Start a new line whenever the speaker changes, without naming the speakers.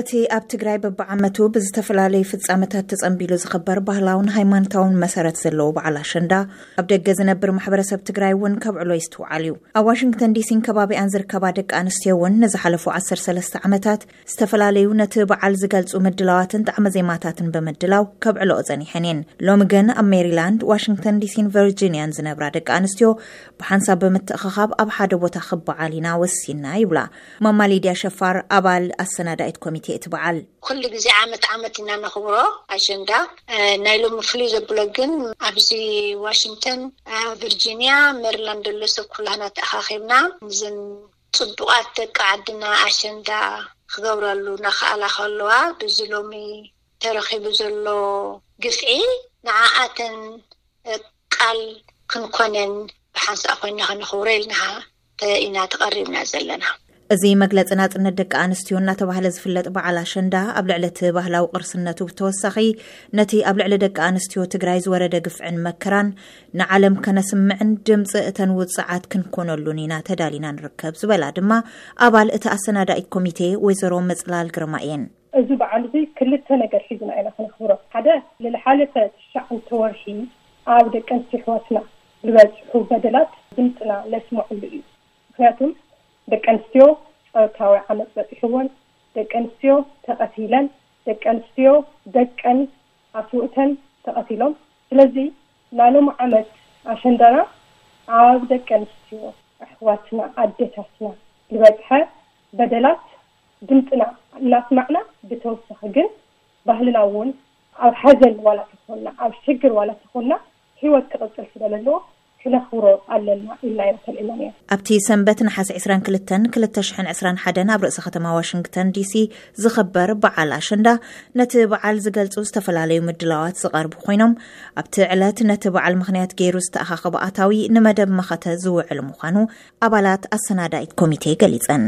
እቲ ኣብ ትግራይ በብዓመቱ ብዝተፈላለዩ ፍፃመታት ተፀምቢሉ ዝኽበር ባህላውን ሃይማኖታውን መሰረት ዘለዎ በዓል ኣሸንዳ ኣብ ደገ ዝነብር ማሕበረሰብ ትግራይ እውን ከብዕሎ ይስትውዓል እዩ። ኣብ ዋሽንግተን ዲሲን ከባቢኣን ዝርከባ ደቂ ኣንስትዮ እውን ንዝሓለፉ ዓሰርተ ሰለስተ ዓመታት ዝተፈላለዩ ነቲ በዓል ዝገልፁ ምድላዋትን ጣዕመ ዜማታትን ብምድላው ከብዕለኦ ፀኒሐን እየን። ሎሚ ግን ኣብ ሜሪላንድ፣ ዋሽንግተን ዲሲን ቨርጂንያን ዝነብራ ደቂ ኣንስትዮ ብሓንሳብ ብምትእኽኻብ ኣብ ሓደ ቦታ ክበዓል ኢና ወሲንና ይብላ። ማማ ሊድያ ሸፋር ኣባል ኣሰናዳኢት ኮሚቴ እቲ በዓል።
ኩሉ ግዜ ዓመት ዓመት ኢና ነኽብሮ ኣሸንዳ። ናይ ሎሚ ፍሉይ ዘብሎ ግን ኣብዚ ዋሽንግተን፣ ቪርጂንያ፣ ሜሪላንድ ዘሎ ሰብ ኩላህና ተኣኻኺብና ንዘን ጽቡቓት ደቂ ዓድና ኣሸንዳ ክገብራሉ እናኸኣላ ከለዋ ብዚ ሎሚ ተረኺቡ ዘሎ ግፍዒ ንዓኣተን ቃል ክንኮነን ብሓንሳእ ኮይንና ከነኽብሮ ኢልናሃ። ኢና ተቐሪብና ዘለና።
እዚ መግለፂ ናፅነት ደቂ ኣንስትዮ እናተባህለ ዝፍለጥ በዓል ኣሸንዳ ኣብ ልዕሊ እቲ ባህላዊ ቅርስነቱ ብተወሳኺ ነቲ ኣብ ልዕሊ ደቂ ኣንስትዮ ትግራይ ዝወረደ ግፍዕን መከራን ንዓለም ከነስምዕን ድምፂ እተን ውፅዓት ክንኮነሉን ኢና ተዳሊና ንርከብ ዝበላ ድማ ኣባል እቲ ኣሰናዳኢት ኮሚቴ ወይዘሮ መፅላል ግርማ እየን።
እዚ በዓል እዚ ክልተ ነገር ሒዝና ኢና ክነኽብሮ። ሓደ ንልሓለፈ ትሽዓንተ ወርሒ ኣብ ደቂ ኣንስትዮ ኣሕዋትና ዝበጽሑ በደላት ድምጽና ነስመዕሉ እዩ ምክንያቱም ደቂ ኣንስትዮ ጸወታዊ ዓመጽ በጺሕወን ደቂ ኣንስትዮ ተቀቲለን ደቂ ኣንስትዮ ደቀን ኣስውእተን ተቀቲሎም ስለዚ ናሎም ዓመት ኣሸንዳና ኣብ ደቂ ኣንስትዮ ኣሕዋትና ኣደታትና ልበጽሐ በደላት ድምጽና እናስማዕና ብተወሳኪ ግን ባህልና እውን ኣብ ሓዘን ዋላ ተኮና ኣብ ሽግር ዋላ ተኮና ህይወት ክቕጽል ስለ ለለዎ ክነኽብሮ ኣለና ኢልና ኢና ተልዒልና ነይሩ።
ኣብቲ ሰንበት ነሓሰ ዕስራን ክልተን ክልተ ሽሕን ዕስራን ሓደን ኣብ ርእሰ ከተማ ዋሽንግተን ዲሲ ዝኽበር በዓል ኣሸንዳ ነቲ በዓል ዝገልጹ ዝተፈላለዩ ምድላዋት ዝቐርቡ ኮይኖም ኣብቲ ዕለት ነቲ በዓል ምኽንያት ገይሩ ዝተኣኻኸበ ኣታዊ ንመደብ መኸተ ዝውዕል ምዃኑ ኣባላት ኣሰናዳኢት ኮሚቴ ገሊጸን።